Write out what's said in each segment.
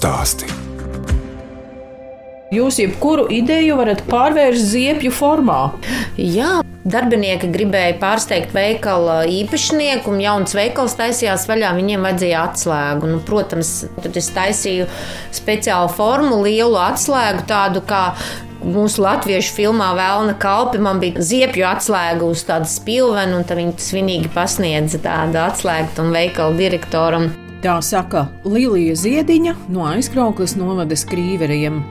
Stāsti. Jūs jebkuru ideju varat pārvērst ziepju formā. Jā, darbinieki gribēja pārsteigt veikala īpašnieku, un jauns veikals taisījās vaļā. Viņiem vajadzēja atslēgu. Nu, protams, tad es taisīju speciālu formu, lielu atslēgu, tādu kā mūsu latviešu filmā Vēlna kalpi. Man bija ziepju atslēga uz tādas spilvena, un viņi svinīgi pasniedza tādu atslēgu tam veikala direktoram. Tā saka Līja Ziediņa no aizkrauklas novada skrīveriem.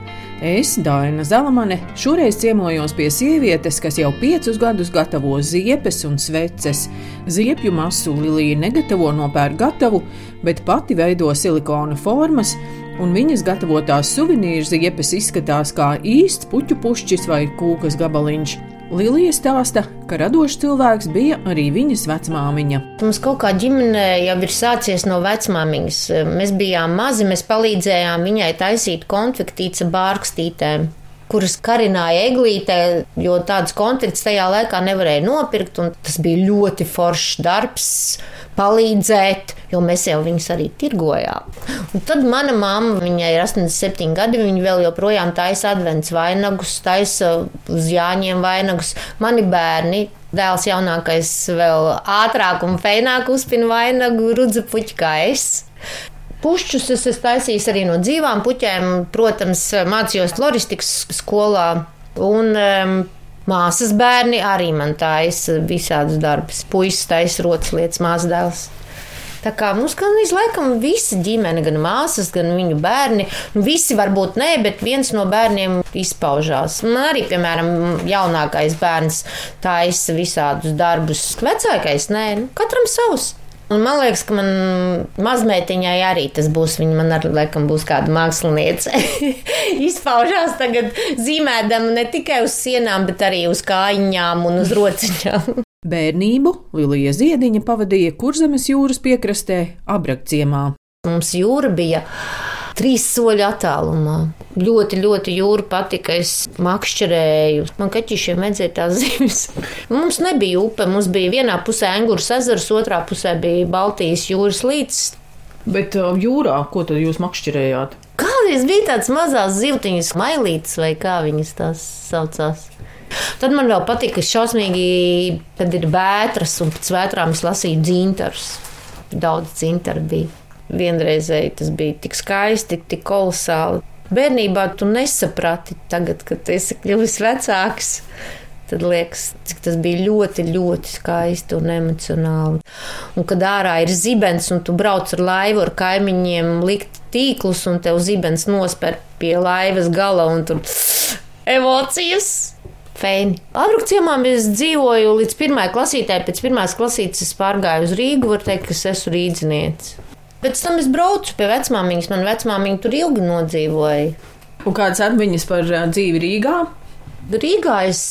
Es, Daina Zalamane, šoreiz ciemojos pie sievietes, kas jau piecus gadus gatavo ziepes un sveces. Ziepju masu Lilija negatavo nopērk gatavu, bet pati veido silikona formas, un viņas gatavotās suvenīru ziepes izskatās kā īsts puķu pušķis vai kūkas gabaliņš. Lilija stāsta, ka radošs cilvēks bija arī viņas vecmāmiņa. Mums kaut kā ģimenē jau ir sācies no vecmāmiņas. Mēs bijām mazi, mēs palīdzējām viņai taisīt konfektīca bārkstītēm kuras karināja eglītē, jo tādas konflikts tajā laikā nevarēja nopirkt. Tas bija ļoti foršs darbs, palīdzēt, jo mēs jau viņus arī tirgojām. Un tad mana mamma, viņai ir 87 gadi, viņa vēl joprojām taisa advents vainagus, taisa uz Jāņiem vainagus. Mani bērni Dēls jaunākais vēl ātrāk un feināk uzpina vainagu rudzu puķi kā es. Pušķus es esmu taisījis arī no dzīvām puķēm. Protams, mācījos floristikas skolā. Un, um, Māsas bērni arī man taisa visādus darbus. Puisis taisa rotas lietas, māsas dēls. Tā kā mums gan izlaikam visa ģimene, gan māsas, gan viņu bērni. Nu, visi varbūt nē, bet viens no bērniem izpaužās. Man arī, piemēram, jaunākais bērns taisa visādus darbus. Vecākais nē, nu, katram savs. Un man liekas, ka man mazmeitiņai arī tas būs. Viņa man arī laikam būs kāda māksliniece. Izpaužās tagad zīmēdama ne tikai uz sienām, bet arī uz kājiņām un uz rociņām. Bērnību Lilija Ziediņa pavadīja Kurzemes jūras piekrastē, Abrakciemā. Mums jūra bija trīs soļu attālumā. Ļoti, ļoti jūra patika. Es makšķerēju. Man kaķišiem vajadzēja tās zīmes. Mums nebija upe. Mums bija vienā pusē Engūras ezers, otrā pusē bija Baltijas jūras līcis. Bet uh, jūrā, ko tad jūs makšķerējāt? Kādreiz bija tāds mazās zivtiņas, mailītes vai kā viņas tās saucās. Tad man vēl patika šausmīgi, kad ir vētras un pēc vētrām es lasīju dzintarus. Daudz dzintaru bija vienreizēji tas bija tik skaisti, tik kolosāli. Bērnībā tu nesaprati, tagad, kad esi kļuvis vecāks. Tad liekas, cik tas bija ļoti, ļoti skaisti un emocionāli. Un kad ārā ir zibens, un tu brauc ar laivu ar kaimiņiem, likt tīklus, un tev zibens nosper pie laivas gala, un tur emocijas. Feini. Abrukciemā es dzīvoju līdz pirmajai klasītē. Pēc pirmās klasītes es pārgāju uz Rīgu, var teikt, ka es esmu rīdzinieks. Pēc tam es braucu pie vecmāmiņas. Man vecmāmiņa tur ilgi nodzīvoja. Un kādas atmiņas par dzīvi Rīgā? Rīgā es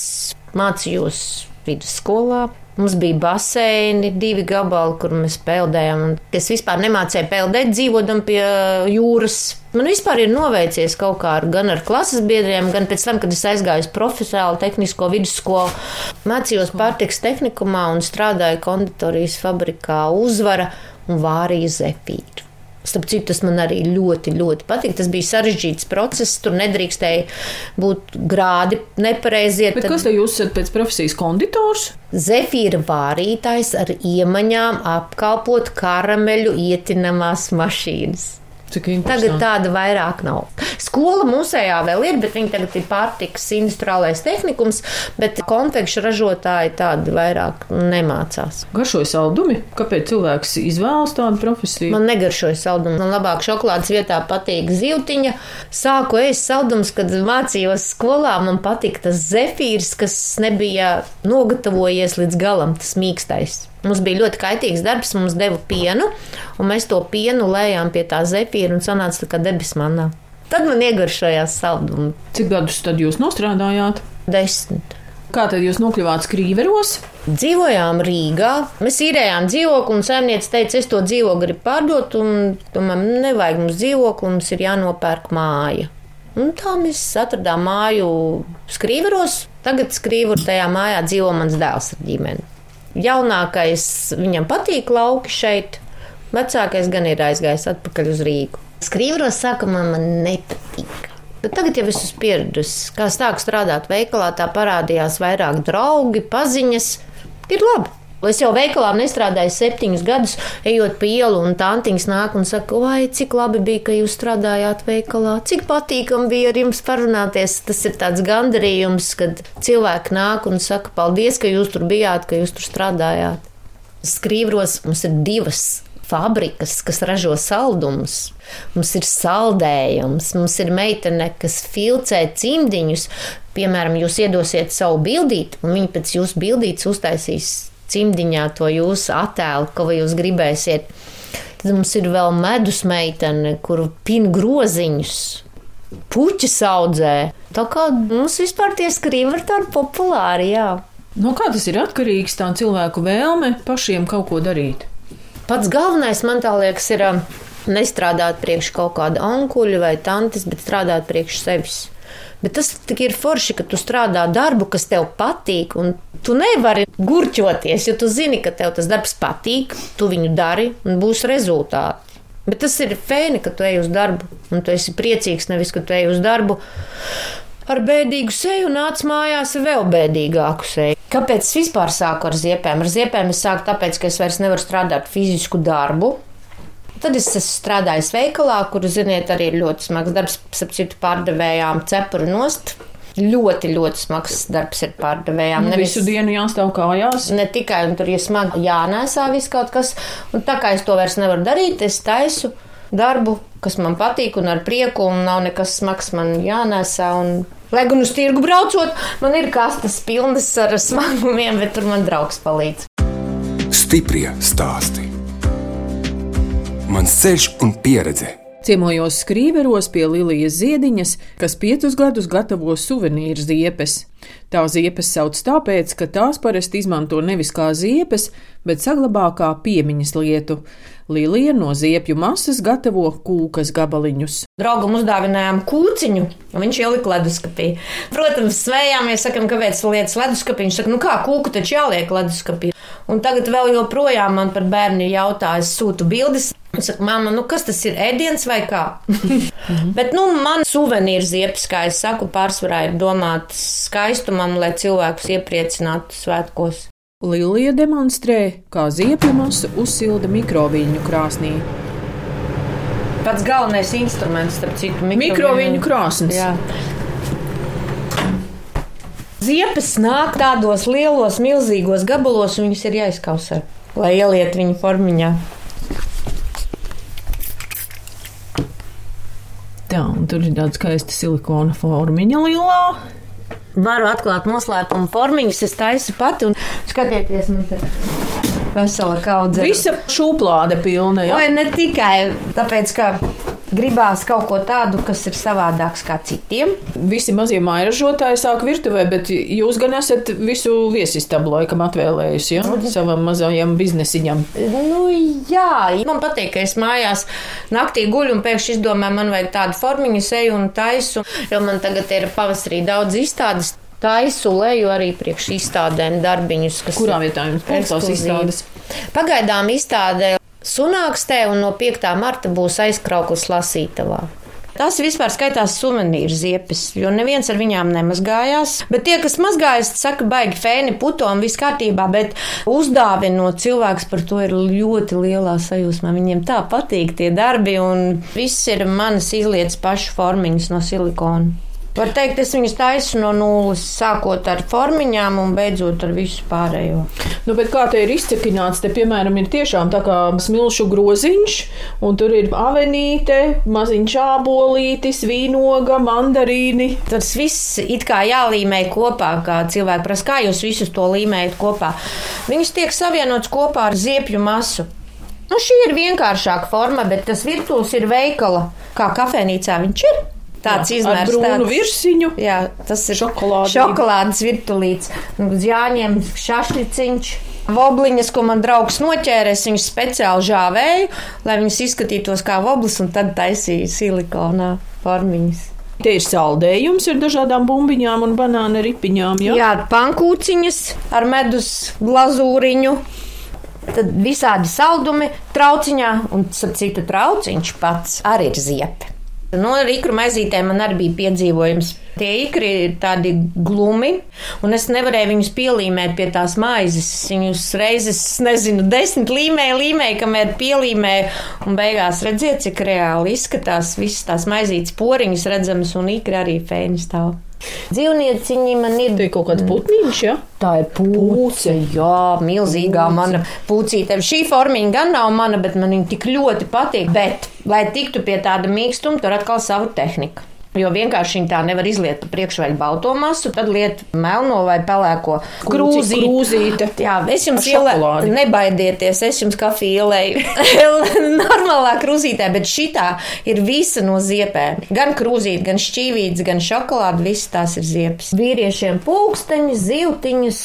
mācījos vidusskolā. Mums bija baseini, divi gabali, kur mēs peldējām. Es vispār nemācīju peldēt, dzīvojot pie jūras. Man vispār ir noveicies kaut kā ar, gan ar klases biedriem, gan pēc tam, kad es aizgāju uz profesionālu tehnisko vidusskolu. Mācījos pārtiks tehnikumā un strādāju konditorijas fabrikā uzvara un vārīja zefīru. Starp citu, tas man arī ļoti, ļoti patīk. Tas bija sarežģīts process. Tur nedrīkstēja būt grādi nepareizie. Bet tad... kas te jūs esat pēc profesijas konditors? Zefīra vārītājs ar iemaņām apkalpot karameļu ietinamās mašīnas. Tagad tāda vairāk nav. Skola musējā vēl ir, bet viņi tagad ir pārtikas industriālais tehnikums, bet konfekšu ražotāji tādi vairāk nemācās. Garšoja saldumi? Kāpēc cilvēks izvēlas tādu profesiju? Man negaršoja saldumi. Man labāk šokolādes vietā patīk zivtiņa. Sāku ēst saldumus, kad mācījos skolā. Man patika tas zefīrs, kas nebija nogatavojies līdz galam, tas mīkstais. Mums bija ļoti kaitīgs darbs, mums deva pienu, un mēs to pienu lējām pie tā zepīra un sanāca tā kā debesu manā. Tad man iegaršojās saldumu. Cik gadus tad jūs nostrādājāt? Desmit. Kā tad jūs nokļuvāt skrīveros? Dzīvojām Rīgā. Mēs īrējām dzīvokli, un saimniece teica, es to dzīvokli gribu pārdot, un tomēr nevajag mums dzīvokli, mums ir jānopērk māja. Un tā mēs atradām māju skrīveros. Tagad skrīveru tajā mājā dzīvo mans dēls ar ģimeni. Jaunākais viņam patīk lauki šeit, vecākais gan ir aizgājis atpakaļ uz Rīgu. Skrīvros sākumā man nepatika. Bet tagad jau esmu pieradusi. Kā sāku strādāt veikalā, tā parādījās vairāk draugi, paziņas. Ir labi. Es jau veikalā nestrādāju septiņus gadus, ejot pa ielu, un tā antiņas nāk un saka, vai cik labi bija, ka jūs strādājāt veikalā, cik patīkami bija ar jums parunāties. Tas ir tāds gandarījums, kad cilvēki nāk un saka, paldies, ka jūs tur bijāt, ka jūs tur strādājāt. Skrīvros mums ir divas fabrikas, kas ražo saldumus. Mums ir saldējums, mums ir meitene, kas filcē cimdiņus. Piemēram, jūs iedosiet savu bildīti, un viņi pēc jūsu bildītes uztaisīs cimdiņā to jūsu attēlu, ko jūs gribēsiet. Tad mums ir vēl medus meitene, kuru pin groziņus. Puķis audzē. Tā kā mums vispār tie skrīvi ir tādi populāri, jā. No kā tas ir atkarīgs tā cilvēku vēlme pašiem kaut ko darīt? Pats galvenais man tā liekas ir um, nestrādāt priekš kaut kāda onkuļa vai tantes, bet strādāt priekš sevis. Bet tas ir forši, ka tu strādā darbu, kas tev patīk, un tu nevari gurķoties, jo tu zini, ka tev tas darbs patīk, tu viņu dari un būs rezultāti. Bet tas ir fēni, ka tu ej uz darbu, un tu esi priecīgs nevis, ka tu ej uz darbu ar bēdīgu seju un nāc mājās ar vēl bēdīgāku seju. Kāpēc es vispār sāku ar ziepēm? Ar ziepēm es sāku tāpēc, ka es vairs nevaru strādāt fizisku darbu. Tad es esmu strādājis veikalā, kur, ziniet, arī ir ļoti smags darbs. Sapratu, pārdevējām cepuru nost. Ļoti, ļoti smags darbs ir pārdevējām. Nu, Nevis, visu dienu jāstāv kājās. Ne tikai tur ir smagi jānēsā viss kaut kas. Un tā kā es to vairs nevaru darīt, es taisu darbu, kas man patīk un ar prieku, un nav nekas smags man jānēsā. Un... Lai gan uz tirgu braucot, man ir kastes pilnas ar smagumiem, bet tur man draugs palīdz. Stiprie stāstī mans ceļš un pieredze. Ciemojos skrīveros pie Lilijas Ziediņas, kas piecus gadus gatavo suvenīru ziepes. Tā ziepes sauc tāpēc, ka tās parasti izmanto nevis kā ziepes, bet saglabā kā piemiņas lietu. Lilija no ziepju masas gatavo kūkas gabaliņus. Draugam uzdāvinājām kūciņu, un viņš ielika leduskapī. Protams, svējāmies, sakam, kāpēc lietas leduskapī. Viņš saka, nu kā kūku taču jāliek leduskapī. Un tagad vēl joprojām man par bērnu jautā, es sūtu bildes. Es saku, mamma, nu kas tas ir? Ēdiens vai kā? Bet, nu, man suvenīru ziepes, kā es saku, pārsvarā ir domāts skaistumam, lai cilvēkus iepriecinātu svētkos. Lilija demonstrē, kā ziepju masu uzsilda mikroviļņu krāsnī. Pats galvenais instruments, starp citu, mikroviļņu, mikroviļņu krāsnes. Jā. Ziepes nāk tādos lielos, milzīgos gabalos, un viņas ir jāizkausē, lai ieliet viņu formiņā. Tā, un tur ir tāda skaista silikona formiņa lielā. Varu atklāt noslēpumu formiņus, es taisu pati un skatieties, man te vesela kaudze. Visa šūplāde pilna. Ja? Vai ne tikai tāpēc, ka gribās kaut ko tādu, kas ir savādāks kā citiem. Visi mazie mairažotāji sāk virtuvē, bet jūs gan esat visu viesistabu laikam atvēlējusi ja? Mhm. savam mazajam biznesiņam. Nu, jā, man patīk, ka es mājās naktī guļu un pēkšņi izdomāju, man vajag tādu formiņu, seju un taisu, jo man tagad ir pavasarī daudz izstādes. Taisu leju arī priekš izstādēm darbiņus, kas Kurā vietā jums izstādes? Pagaidām izstādē Sunākstē un no 5. marta būs aizkrauklis lasītavā. Tas vispār skaitās suvenīru ziepes, jo neviens ar viņām nemazgājās. Bet tie, kas mazgājas, saka, baigi fēni, puto un viss kārtībā, bet uzdāvinot cilvēks par to ir ļoti lielā sajūsmā. Viņiem tā patīk tie darbi, un viss ir manas izlietas pašu formiņas no silikona. Var teikt, es viņus taisu no nulles, sākot ar formiņām un beidzot ar visu pārējo. Nu, kā te ir izcekināts, te piemēram ir tiešām tā kā smilšu groziņš, un tur ir avenīte, maziņš ābolītis, vīnoga, mandarīni. Tas viss it kā jālīmē kopā, kā cilvēki prasa, kā jūs visus to līmējat kopā. Viņus tiek savienots kopā ar ziepju masu. Nu, šī ir vienkāršāka forma, bet tas virtuves ir veikala, kā kafejnīcā viņš ir. Tāds izmērs, tāds virsmu. Jā, tas ir šokolādes, šokolādes virtulīts. Jāņem šašliciņš. Vobliņas, ko man draugs noķēries, viņas speciāli žāvēju, lai viņas izskatītos kā voblis, un tad taisīju silikonā formiņas. Te ir saldējums ar dažādām bumbiņām un banāna ripiņām. Jā, jā pankūciņas ar medus glazūriņu. Tad visādi saldumi trauciņā, un citu trauciņš pats arī ir ziepe. No rīkru maizītēm man arī bija piedzīvojums. Tie ikri ir tādi glumi, un es nevarēju viņus pielīmēt pie tās maizes. Viņus reizes, nezinu, desmit līmēja, līmēja, kamēr pielīmēja, un beigās redziet, cik reāli izskatās visas tās maizītes poriņas redzamas, un ikri arī fēni stāv. Dzīvnieciņi man ir. Tā ir kaut kāds putniņš, ja? Tā ir pūce. Jā, milzīgā pūce. mana pūcīte. Šī formiņa gan nav mana, bet man viņa tik ļoti patīk. Bet, lai tiktu pie tāda mīkstuma, tur atkal savu tehniku. Jo vienkārši viņi tā nevar izliet pa priekšu vai balto masu, tad liet melno vai pelēko krūzīti. krūzīti. Jā, es jums ielēju, nebaidieties, es jums kafiju ielēju normālā krūzītē, bet šitā ir visa no ziepēm. Gan krūzīte, gan šķīvītes, gan šokolāde, visas tās ir ziepes. Vīriešiem pulksteņus, zivtiņus,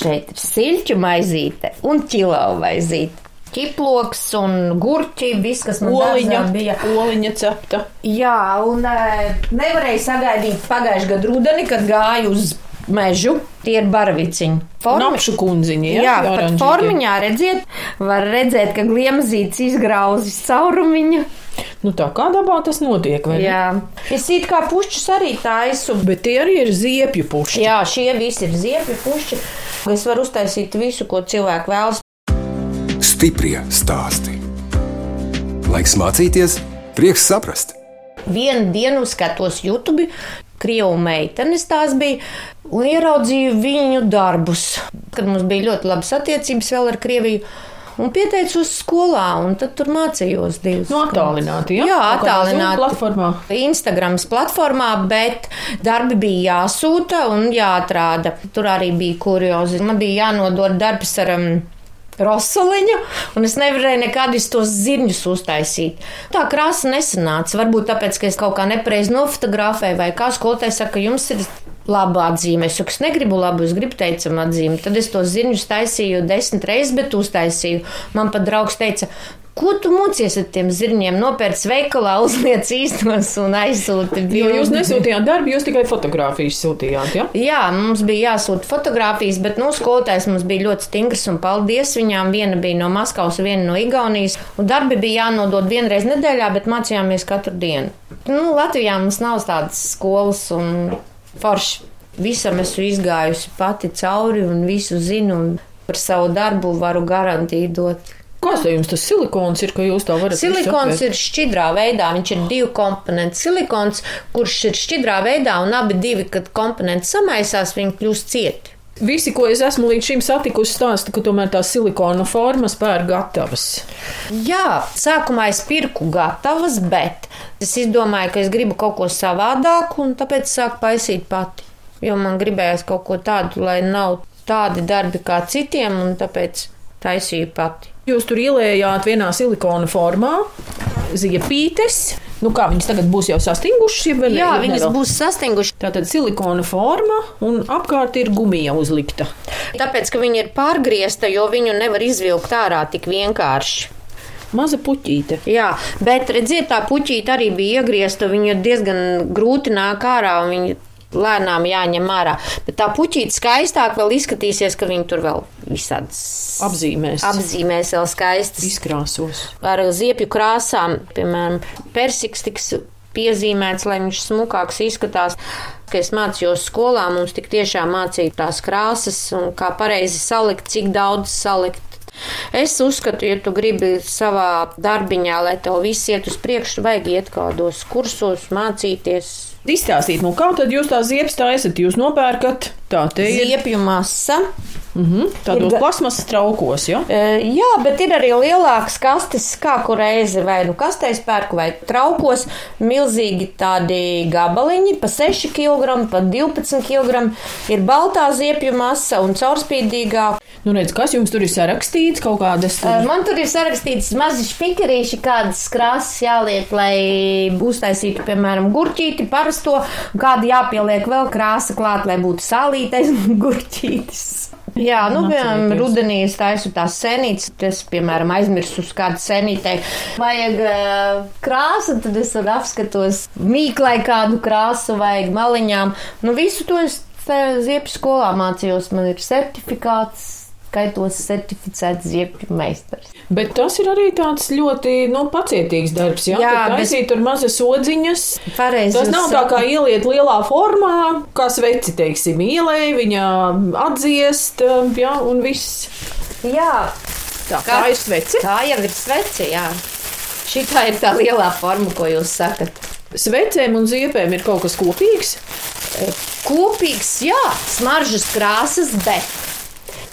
šeit ir siļķu maizīte un ķilau maizīte ķiploks un gurķi, viss, kas man oliņa, bija. Oliņa cepta. Jā, un nevarēja sagaidīt pagājušajā gadu rudeni, kad gāju uz mežu. Tie ir baraviciņi. Formiņš kundziņi. Ja? Jā, jā pat formiņā redziet, var redzēt, ka gliemzīts izgrauzis caurumiņu. Nu, tā kā dabā tas notiek? Jā, es it kā pušķus arī taisu. Bet tie arī ir ziepju pušķi. Jā, šie visi ir ziepju pušķi. Es varu uztaisīt visu, ko cilvēku vēlas. Stiprie stāsti. Laiks mācīties, prieks saprast. Vienu dienu skatos YouTube, krievu meitenes tās bija, un ieraudzīju viņu darbus. Kad mums bija ļoti labas attiecības vēl ar Krieviju. Un pieteicos skolā, un tad tur mācījos divas. No attālināti, ja? jā? Jā, attālināti. Platformā. Instagrams platformā, bet darbi bija jāsūta un jāatrāda. Tur arī bija kuriozi. Man bija jānodod darbs ar um, rosoliņu, un es nevarēju nekādus tos zirņus uztaisīt. Tā krāsa nesanāca. Varbūt tāpēc, ka es kaut kā nepareizi nofotografēju, vai kā skolotājs saka, jums ir laba atzīme. Es saku, es negribu labu, es gribu teicamu atzīmi. Tad es tos zirņus taisīju desmit reizes, bet uztaisīju. Man pat draugs teica, Ko tu mocies ar tiem zirņiem? Nopērts veikalā, uzliec īstos un aizsūti. Jo jūs nesūtījāt darbu, jūs tikai fotografijas sūtījāt, ja? Jā, mums bija jāsūta fotografijas, bet, nu, skolotājs mums bija ļoti stingrs un paldies viņām. Viena bija no Maskavas, viena no Igaunijas. Un darbi bija jānodod vienreiz nedēļā, bet mācījāmies katru dienu. Nu, Latvijā mums nav tādas skolas un forši. Visam esmu izgājusi pati cauri un visu zinu un par savu darbu varu garantiju dot. Kāds tev jums tas silikons ir, ka jūs to varat Silikons ir šķidrā veidā, viņš ir divu komponentu silikons, kurš ir šķidrā veidā, un abi divi, kad komponenti samaisās, viņi kļūst cieti. Visi, ko es esmu līdz šim satikusi, stāsta, ka tomēr tās silikona formas pērk gatavas. Jā, sākumā es pirku gatavas, bet es izdomāju, ka es gribu kaut ko savādāku, un tāpēc sāku paisīt pati. Jo man gribējās kaut ko tādu, lai nav tādi darbi kā citiem, un tāpēc taisīju pati. Jūs tur ielējāt vienā silikona formā ziepītes. Nu, kā viņas tagad būs jau sastingušas? Ja Jā, viņas nevēl? būs sastingušas. Tā tad silikona forma un apkārt ir gumija uzlikta. Tāpēc, ka viņa ir pārgriezta, jo viņu nevar izvilkt ārā tik vienkārši. Maza puķīte. Jā, bet redziet, tā puķīte arī bija iegriezta. Viņa diezgan grūti nāk ārā, viņa lēnām jāņem ārā. Bet tā puķīte skaistāk vēl izskatīsies, ka viņi tur vēl visādas apzīmēs. Apzīmēs vēl skaistas. Izkrāsos. Ar ziepju krāsām, piemēram, persiks tiks piezīmēts, lai viņš smukāks izskatās. Kad es mācījos skolā, mums tik tiešām mācīja tās krāsas un kā pareizi salikt, cik daudz salikt. Es uzskatu, ja tu gribi savā darbiņā, lai tev viss iet uz priekšu, vajag iet kādos kursos, mācīties, Izstāstīt, nu kā tad jūs tā ziepes taisat? Jūs nopērkat tā te ir. Ziepju masa. Mm -hmm. Tādos ir... plasmasas traukos, ja? E, jā, bet ir arī lielākas kastes, kā kur reizi vai nu kastēs pērku vai traukos. Milzīgi tādi gabaliņi, pa 6 kg, pa 12 kg. Ir baltā ziepju masa un caurspīdīgā. Nu, redz, kas jums tur ir sarakstīts? Kaut kādas. Tur... Man tur ir sarakstīts mazi špikerīši, kādas krāsas jāliek, lai uztaisītu, piemēram, gurķīti parasto, kādu jāpieliek vēl krāsa klāt, lai būtu sālītais gurķītis. Jā, nu, piemēram, rudenī es taisu tās senītes, es, piemēram, aizmirsu uz kādu senītei. Vajag uh, krāsu, tad es tad apskatos mīklai kādu krāsu, vajag maliņām. Nu, visu to es ziepju skolā mācījos, man ir certifikāts skaitos certificēts ziepju meistars. Bet tas ir arī tāds ļoti nu, pacietīgs darbs. Jā, Jā, jā bet- taisīt tur mazas odziņas. Pareizi Tas nav tā kā ieliet lielā formā, kā sveci, teiksim, ielēja, viņa atdziest, jā, un viss. Jā, Tā, Kā- tā ir sveci. tā jau ir sveci, jā. Šī tā ir tā lielā forma, ko jūs sakat. Svecēm un ziepēm ir kaut kas kopīgs. Kopīgs, jā, smaržas krāsas, bet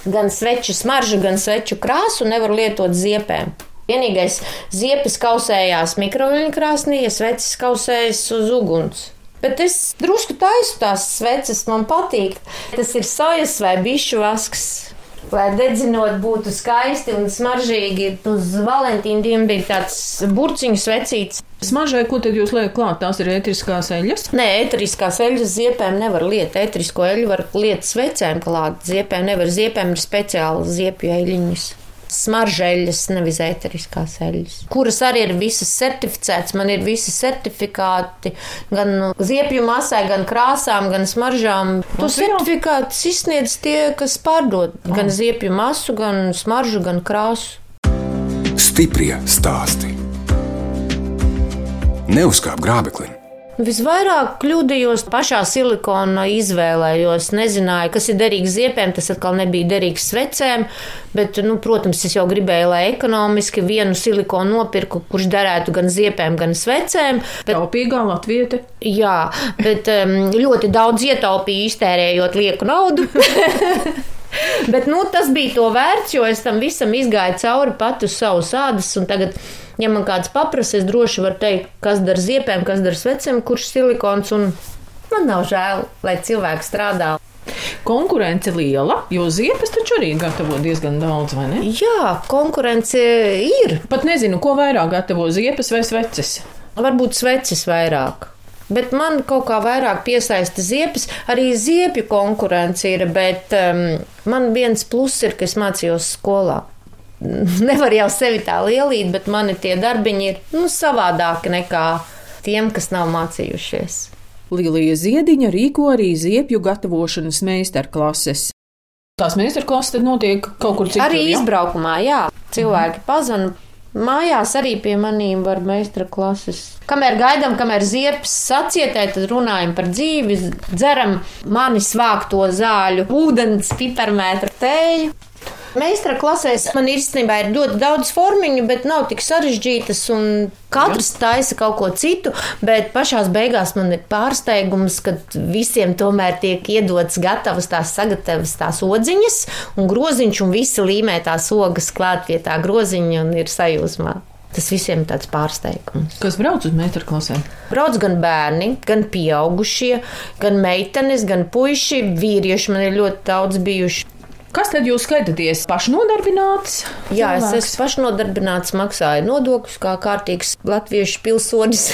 gan sveču smaržu, gan sveču krāsu nevar lietot ziepēm. Vienīgais ziepes kausējās mikroviļņu krāsnī, ja sveces kausējas uz uguns. Bet es drusku taisu tās sveces, man patīk. Tas ir sojas vai bišu vasks. Lai dedzinot būtu skaisti un smaržīgi, uz Valentīna dienu bija tāds burciņu svecīts. Smaržai, ko tad jūs liekat klāt? Tās ir ētriskās eļļas. Nē, eteriskās eļļas ziepēm nevar lietot. Eterisko eļļu var lietot svecēm klāt. Ziepēm nevar. Ziepēm ir speciāli ziepju eļļiņas. Smaržeļas, nevis eteriskās eļļas, kuras arī ir visas certificētas. Man ir visi certifikāti gan ziepju masai, gan krāsām, gan smaržām. Jau- certifikātus izsniedz tie, kas pārdod gan ziepju masu, gan smaržu, gan krāsu. Stiprie stāsti. Neuzkāp grābeklim. Visvairāk kļūdījos pašā silikona izvēlē, jo es nezināju, kas ir derīgs ziepēm. Tas atkal nebija derīgs svecēm, bet, nu, protams, es jau gribēju, lai ekonomiski vienu silikonu nopirku, kurš derētu gan ziepēm, gan svecēm. Bet, Taupīgā latviete. jā, bet ļoti daudz ietaupīju iztērējot lieku naudu. Bet nu, tas bija to vērts, jo es tam visam izgāju cauri pati uz savas ādas. un Tagad, ja man kāds paprasa, es droši varu teikt, kas dara ziepēm, kas dara svecēm, kurš silikons. un Man nav žēl, lai cilvēki strādā. Konkurence liela, jo ziepes taču arī gatavo diezgan daudz, vai ne? Jā, konkurence ir. Pat nezinu, ko vairāk gatavo ziepes vai sveces. Varbūt sveces vairāk. Bet man kaut kā vairāk piesaista ziepes. Arī ziepju konkurence ir, bet um, man viens pluss ir, ka es mācījos skolā. Nevar jau sevi tā lielīt, bet mani tie darbiņi ir nu, savādāki nekā tiem, kas nav mācījušies. Līlija Ziediņa rīko arī ziepju gatavošanas meistarklases. Tās meistarklases tad notiek kaut kur citur. Arī ja? izbraukumā, jā, cilvēki pazvan. Mājās arī pie maniem var meistara klases. Kamēr gaidām, kamēr ziepes sacietē, tad runājam par dzīvi, dzeram manis vākto zāļu, ūdens, piparmētra tēju. Meistara klasēs man īstenībā ir ļoti daudz formiņu, bet nav tik sarežģītas, un katrs taisa kaut ko citu. Bet pašā beigās man ir pārsteigums, ka visiem tomēr tiek iedots gatavas tās sagatavas tās odziņas un groziņš, un visi līmē tās ogas klāt pie tā groziņa un ir sajūsmā. Tas visiem ir tāds pārsteigums. Kas brauc uz meistarklasēm? Brauc gan bērni, gan pieaugušie, gan meitenes, gan puiši. Vīrieši man ir ļoti daudz bijuši. Kas tad jūs skaitaties? Pašnodarbināts? Jā, es cilvēks? esmu pašnodarbināts, maksāju nodokļus kā kārtīgs latviešu pilsonis.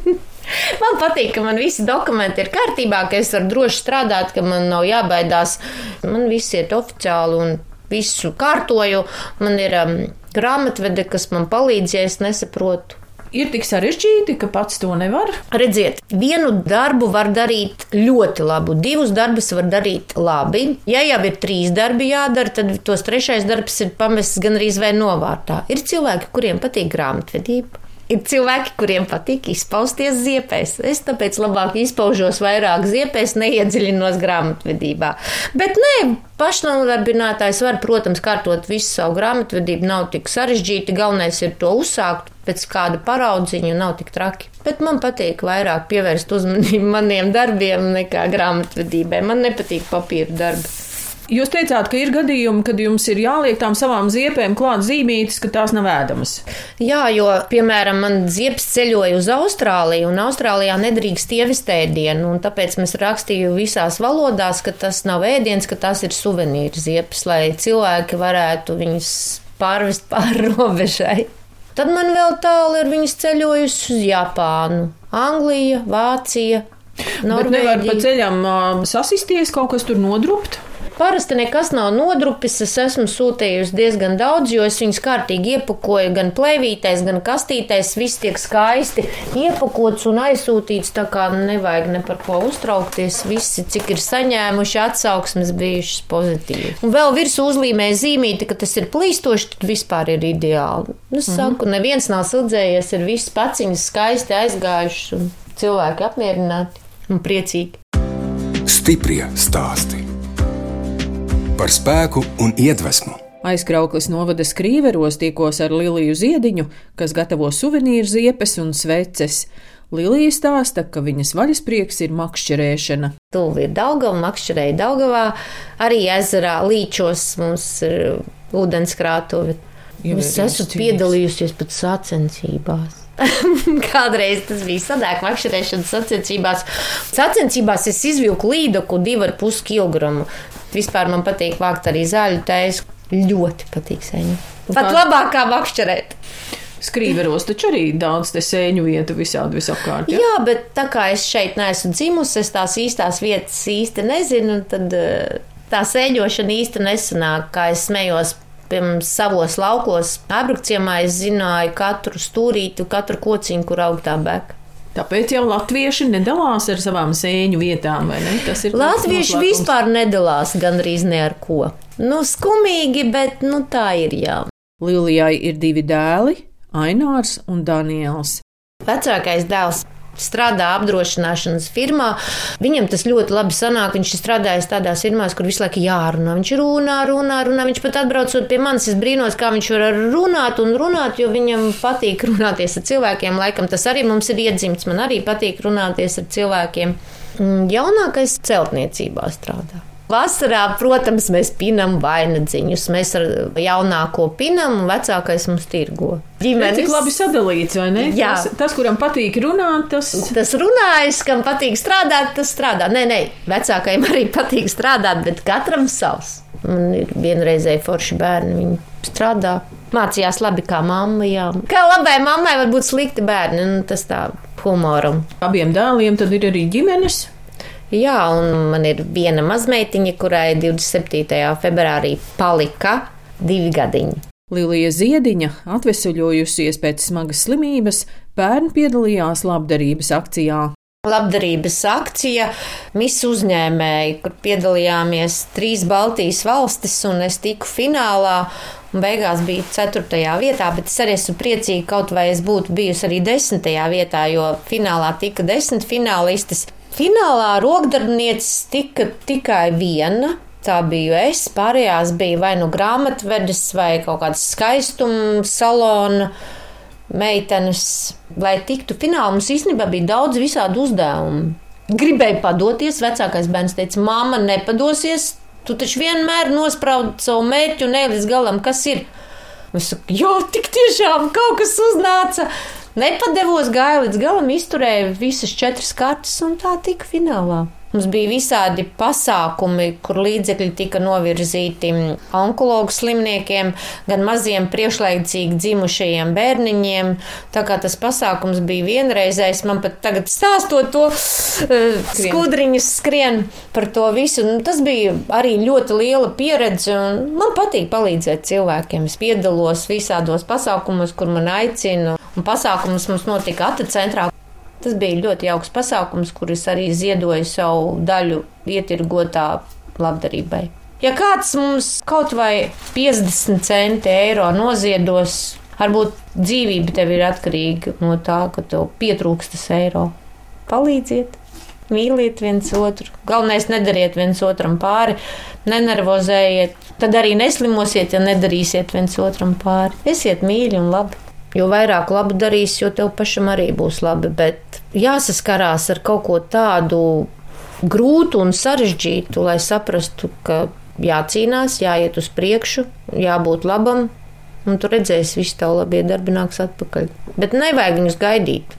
man patīk, ka man visi dokumenti ir kārtībā, ka es varu droši strādāt, ka man nav jābaidās. Man viss iet oficiāli un visu kārtoju. Man ir um, grāmatvede, kas man palīdz, ja es nesaprotu. Ir tik sarežģīti, ka pats to nevar. Redziet, vienu darbu var darīt ļoti labi, divus darbus var darīt labi. Ja jau ir trīs darbi jādara, tad tos trešais darbs ir pamests gandrīz vai novārtā. Ir cilvēki, kuriem patīk grāmatvedība. Ir cilvēki, kuriem patīk izpausties ziepēs. Es tāpēc labāk izpaužos vairāk ziepēs, neiedziļinos grāmatvedībā. Bet nē, pašnodarbinātājs var, protams, kārtot visu savu grāmatvedību. Nav tik sarežģīti. Galvenais ir to uzsākt pēc kāda paraudziņa, nav tik traki. Bet man patīk vairāk pievērst uzmanību maniem darbiem nekā grāmatvedībai. Man nepatīk papīra darbi. Jūs teicāt, ka ir gadījumi, kad jums ir jāliek tām savām ziepēm klāt zīmītes, ka tās nav ēdamas. Jā, jo, piemēram, man ziepes ceļoja uz Austrāliju, un Austrālijā nedrīkst ievest ēdienu. un Tāpēc mēs rakstījām visās valodās, ka tas nav ēdiens, ka tas ir suvenīri ziepes, lai cilvēki varētu viņus pārvest pāri robežai. Tad man vēl tālu ir viņas ceļojusi uz Japānu, Angliju, Vāciju. Bet nevar pa Norvēģiju. ceļam sasisties, kaut kas tur nodrupt. Parasti nekas nav nodrupis. Es esmu sūtījusi diezgan daudz, jo es viņus kārtīgi iepakoju gan plēvītēs, gan kastītēs. Viss tiek skaisti iepakots un aizsūtīts. Tā kā nevajag ne par ko uztraukties. Visi, cik ir saņēmuši atsauksmes, bijušas pozitīvi. Un vēl virsū uzlīmē zīmīti, ka tas ir plīstoši, tad vispār ir ideāli. Nu, es saku, neviens nav sūdzējies, ir viss paciņas skaisti aizgājušas un cilvēki apmierināti un priecīgi. Stiprie stāsti par spēku un iedvesmu. Aizkrauklis novada skrīveros tikos ar Liliju Ziediņu, kas gatavo suvenīru ziepes un sveces. Lilija stāsta, ka viņas vaļasprieks ir makšķerēšana. Tūlīt ir Daugava, makšķerēja Daugavā, arī ezerā līčos mums ir ūdenskrātuve. Es esmu piedalījusies pat sacensībās. Kādreiz tas bija sadēkta makšķerēšanas sacensībās. Sacensībās es izvilku līdaku 2,5 kg. Vispār man patīk vākt arī zaļu tēju. Ļoti patīk sēņu. Pat labāk kā makšķerēt. Skrīveros taču arī daudz te sēņu vietu visādi visapkārt. Ja? Jā, bet tā kā es šeit neesmu dzimusi, es tās īstās vietas īsti nezinu, tad eh, tā sēņošana īsti nesanāk, kā es smējos Piemēram, savos laukos, apbruciemā es zināju katru stūrīti, katru kociņu, kur aug tā bēka. Tāpēc jau latvieši nedalās ar savām sēņu vietām, vai ne? Tas ir latvieši vispār nedalās gandrīz ne ar ko. Nu, skumīgi, bet nu, tā ir jā. Lilijai ir divi dēli, Ainārs un Daniels. Vecākais dēls strādā apdrošināšanas firmā. Viņam tas ļoti labi sanāk. Viņš ir strādājis tādās firmās, kur visu laiku jārunā. Viņš runā, runā, runā. Viņš pat atbraucot pie manis, es brīnos, kā viņš var runāt un runāt, jo viņam patīk runāties ar cilvēkiem. Laikam tas arī mums ir iedzimts. Man arī patīk runāties ar cilvēkiem. Jaunākais celtniecībā strādā. Vasarā, protams, mēs pinam vainagdziņus. Mēs ar jaunāko pinam, un vecākais mums tirgo. Ģimenes tik labi sadalīts, vai ne? Jā. Tas, tas, kuram patīk runāt, tas. Tas runājas, kam patīk strādāt, tas strādā. Nē, nē, vecākajiem arī patīk strādāt, bet katram savs. Man ir vienreizēji forši bērni, viņi strādā. Mācījās labi kā mamma. Jā. Kā labai mammai var būt slikti bērni, nu, tas tā humoram. Abiem dēliem tad ir arī ģimenes. Jā, un man ir viena mazmeitiņa, kurai 27. februārī palika divi gadiņi. Lilija Ziediņa, atvesaļojusies pēc smagas slimības, pērn piedalījās labdarības akcijā. Labdarības akcija, misu uzņēmēji, kur piedalījāmies trīs Baltijas valstis, un es tiku finālā. Un beigās bija 4. vietā, bet es arī esmu priecīga, kaut vai es būtu bijusi arī 10. vietā, jo finālā tika desmit finālistes. Finālā rokdarbnieces tika tikai viena. Tā biju es, pārējās bija vai nu grāmatvedis, vai kaut kāds skaistuma salona meitenes. Lai tiktu finālā, mums īstenībā bija daudz visādu uzdevumu. Gribēju padoties, vecākais bērns teica, māma, nepadosies, tu taču vienmēr nospraudi savu mērķu un ne līdz galam, kas ir. Es saku, jo tik tiešām kaut kas uznāca. Nepadevos, gāju līdz galam, izturēju visas četras kartes un tā tika finālā. Mums bija visādi pasākumi, kur līdzekļi tika novirzīti onkologu slimniekiem, gan maziem priekšlaicīgi dzimušajiem bērniņiem. Tā kā tas pasākums bija vienreizējs, man pat tagad stāstot to uh, skudriņus skrien par to visu. Nu, tas bija arī ļoti liela pieredze, un man patīk palīdzēt cilvēkiem. Es piedalos visādos pasākumos, kur man aicina, un pasākums mums notika Ata centrā. Tas bija ļoti jauks pasākums, kuris arī ziedoja savu daļu ietirgotā labdarībai. Ja kāds mums kaut vai 50 centi eiro noziedos, varbūt dzīvība tev ir atkarīga no tā, ka tev pietrūkstas eiro. Palīdziet! Mīliet viens otru. Galvenais nedariet viens otram pāri, nenervozējiet. Tad arī neslimosiet, ja nedarīsiet viens otram pāri. Esiet mīļi un labi. Jo vairāk labu darīs, jo tev pašam arī būs labi. Bet jāsaskarās ar kaut ko tādu grūtu un sarežģītu, lai saprastu, ka jācīnās, jāiet uz priekšu, jābūt labam, un tu redzēsi, viss tev labi iedarbināks atpakaļ. Bet nevajag viņus gaidīt.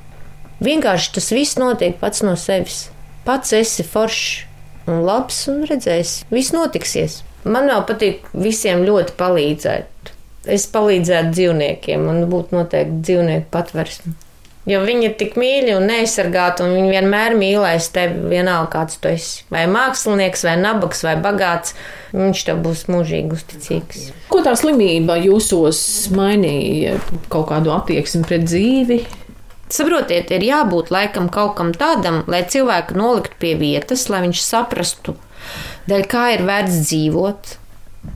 Vienkārši tas viss notiek pats no sevis. Pats esi foršs un labs, un redzēsi, viss notiksies. Man jau patīk visiem ļoti palīdzēt es palīdzētu dzīvniekiem un būtu noteikti dzīvnieku patversme. Jo viņi ir tik mīļi un neaizsargāti, un viņi vienmēr mīlēs tevi, vienalga kāds tu esi. Vai mākslinieks, vai nabaks, vai bagāts. Viņš tev būs mūžīgi uzticīgs. Ko tā slimība jūsos mainīja? Kaut kādu attieksmi pret dzīvi? Saprotiet, ir jābūt laikam kaut kam tādam, lai cilvēku noliktu pie vietas, lai viņš saprastu, dēļ kā ir vērts dzīvot.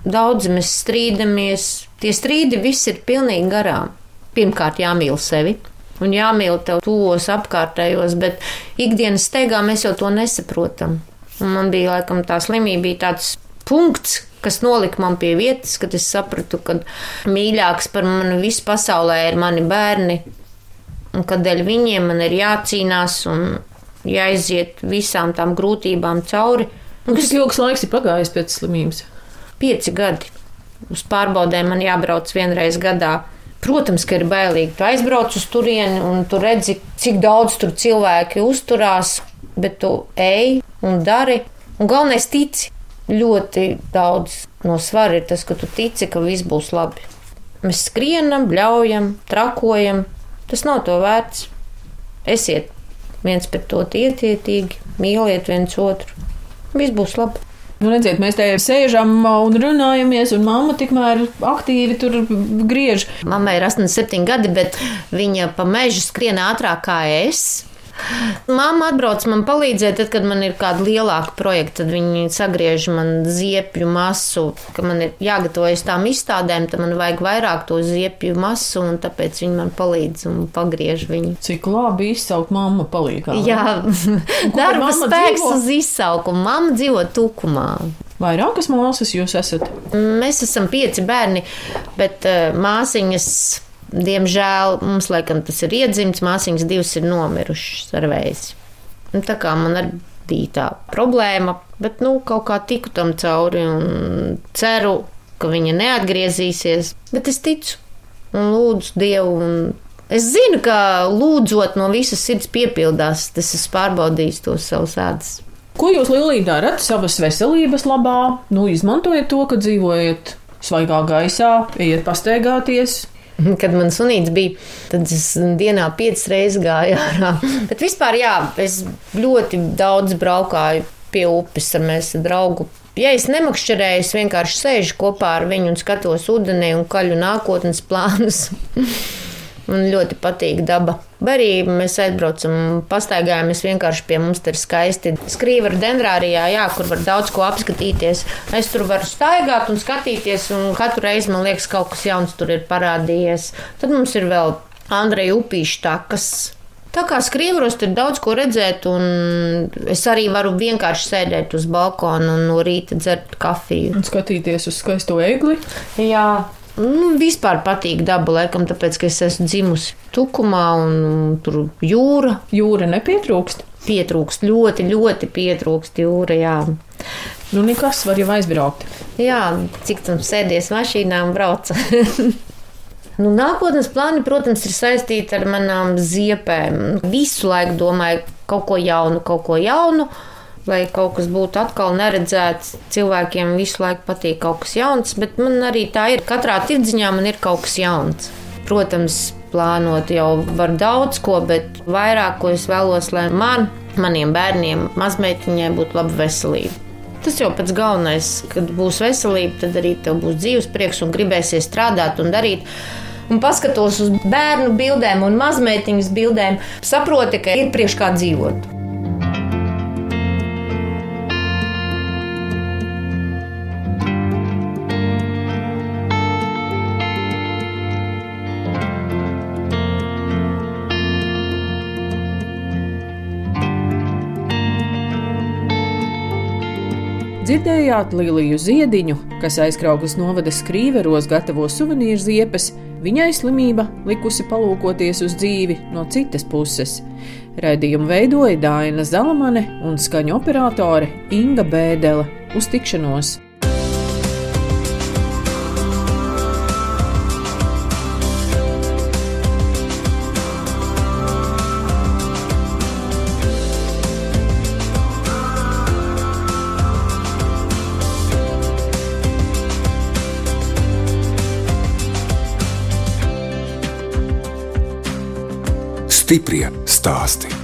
Daudz mēs strīdamies, tie strīdi viss ir pilnīgi garām. Pirmkārt, jāmīl sevi, un jāmīl tev tuvos apkārtējos, bet ikdienas steigā mēs jau to nesaprotam. Un man bija laikam tā slimība, bija tāds punkts, kas nolika man pie vietas, kad es sapratu, ka mīļāks par mani visu pasaulē ir mani bērni, un ka dēļ viņiem man ir jācīnās un jāiziet visām tām grūtībām cauri. Un kas ilgs laiks ir pagājis pēc slimības? Pieci gadi. Uz pārbaudēm man jābrauc vienreiz gadā. Protams, ka ir bailīgi. Tu aizbrauc uz turieni un tu redzi, cik daudz tur cilvēki uzturās, bet tu ej un dari. Un galvenais tici. Ļoti daudz no svara ir tas, ka tu tici, ka viss būs labi. Mēs skrienam, bļaujam, trakojam. Tas nav to vērts. Esiet viens pret otru iecietīgi, mīliet viens otru. Viss būs labi. Nu, redziet, mēs te sēžam un runājamies, un mamma tikmēr aktīvi tur griež. Mammai ir 87 gadi, bet viņa pa mežu skrien ātrāk kā es. Māma atbrauc man palīdzēt, tad, kad man ir kāda lielāka projekta, tad viņi sagriež man ziepju masu, ka man ir jāgatavojas tām izstādēm, tad man vajag vairāk to ziepju masu, un tāpēc viņi man palīdz un pagriež viņu. Cik labi izsaukt mammu palīgā. Jā, darba spēks dzīvo? uz izsaukumu. Mamma dzīvo tukumā. Vairākas māsas jūs esat? Mēs esam pieci bērni, bet uh, māsiņas Diemžēl mums, laikam, tas ir iedzimts, māsīņas divas ir nomirušas ar vēzi. Un tā kā man arī bija tā problēma, bet nu, kaut kā tiku tam cauri un ceru, ka viņa neatgriezīsies. Bet es ticu un lūdzu Dievu. Un es zinu, ka lūdzot no visas sirds piepildās, tas es pārbaudīju to savus ēdas. Ko jūs, Lilija, darat savas veselības labā? Nu, izmantojiet to, ka dzīvojat svaigā gaisā, ejiet pastaigāties, Kad man sunīts bija, tad es dienā piecas reizes gāju ārā. Bet vispār, jā, es ļoti daudz braukāju pie upes ar mēs draugu. Ja es nemakšķerēju, es vienkārši sēžu kopā ar viņu un skatos ūdenī un kaļu nākotnes plānus. Man ļoti patīk daba. Arī mēs aizbraucam, pastaigājamies vienkārši pie mums, tur ir skaisti. Skrīva ar dendrārijā, jā, kur var daudz ko apskatīties. Es tur varu staigāt un skatīties, un katru reizi man liekas, kaut kas jauns tur ir parādījies. Tad mums ir vēl Andreja upīša takas. Tā kā skrīvros ir daudz ko redzēt, un es arī varu vienkārši sēdēt uz balkona un no rīta dzert kafiju. Un skatīties uz skaisto egli. Jā, Nu, vispār patīk daba, laikam, tāpēc, ka es esmu dzimusi tukumā un tur jūra. Jūra nepietrūkst? Pietrūkst, ļoti, ļoti pietrūkst jūra, jā. Nu, nekas var jau aizbraukt. Jā, cik tam sēdies mašīnā un brauca. nu, nākotnes plāni, protams, ir saistīti ar manām ziepēm. Visu laiku domāju kaut ko jaunu, kaut ko jaunu lai kaut kas būtu atkal neredzēts. Cilvēkiem visu laiku patīk kaut kas jauns, bet man arī tā ir. Katrā tirdziņā man ir kaut kas jauns. Protams, plānot jau var daudz ko, bet vairāk ko es vēlos, lai man, maniem bērniem, mazmeitiņai būtu laba veselība. Tas jau pats galvenais, kad būs veselība, tad arī tev būs dzīves prieks un gribēsies strādāt un darīt. Un paskatos uz bērnu bildēm un mazmeitiņas bildēm, saproti, ka ir priekš kā dzīvot. Dzirdējāt Liliju Ziediņu, kas aizkrauklas novada skrīveros gatavo suvenīru ziepes, viņai slimība likusi palūkoties uz dzīvi no citas puses. Raidījumu veidoja Dāna Zalamane un skaņu operātore Inga Bēdele. Uz tikšanos! Stiprie stāsti.